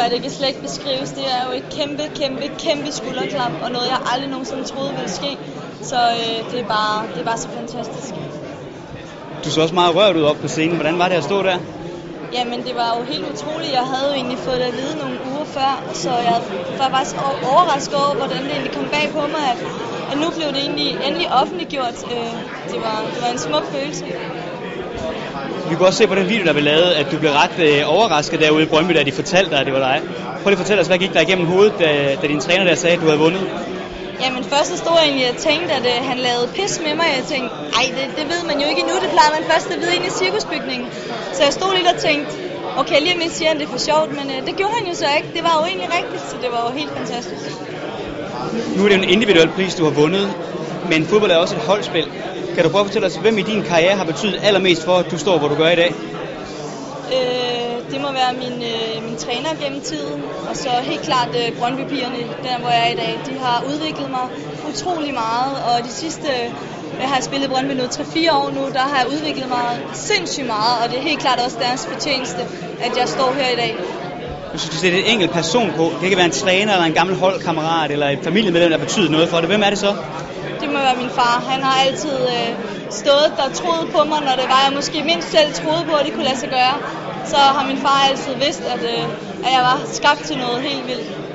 Hvor det kan slet ikke beskrives. Det er jo et kæmpe, kæmpe, kæmpe skulderklap, og noget jeg aldrig nogensinde troede ville ske. Så øh, det, er bare, det er bare så fantastisk. Du så også meget rørt ud op på scenen. Hvordan var det at stå der? Jamen, det var jo helt utroligt. Jeg havde jo egentlig fået det at vide nogle uger før, så jeg var faktisk overrasket over, hvordan det egentlig kom bag på mig, at, at nu blev det egentlig endelig offentliggjort. Øh, det, var, det var en smuk følelse. Vi kunne også se på den video, der blev lavet, at du blev ret øh, overrasket derude i Brøndby, da de fortalte dig, at det var dig. Prøv lige at fortælle os, hvad gik der igennem hovedet, da, da din træner der sagde, at du havde vundet? Jamen først så stod jeg egentlig og tænkte, at øh, han lavede pis med mig. Jeg tænkte, ej, det, det ved man jo ikke endnu. Det plejer man først at vide inde i cirkusbygningen. Så jeg stod lidt og tænkte, okay, lige om lidt siger han det er for sjovt, men øh, det gjorde han jo så ikke. Det var jo egentlig rigtigt, så det var jo helt fantastisk. Nu er det en individuel pris, du har vundet, men fodbold er også et holdspil. Kan du prøve at fortælle os, hvem i din karriere har betydet allermest for, at du står, hvor du gør i dag? Øh, det må være min, øh, min træner gennem tiden, og så helt klart øh, Brøndby-pigerne, der hvor jeg er i dag. De har udviklet mig utrolig meget, og de sidste, jeg har spillet Brøndby nu 3-4 år nu, der har jeg udviklet mig sindssygt meget, og det er helt klart også deres fortjeneste, at jeg står her i dag. Hvis du sætter en enkelt person på, det kan være en træner eller en gammel holdkammerat eller et familiemedlem, der betyder noget for det. Hvem er det så? Det må være min far. Han har altid øh, stået der troet på mig, når det var, jeg måske mindst selv troede på, at det kunne lade sig gøre. Så har min far altid vidst, at, øh, at jeg var skabt til noget helt vildt.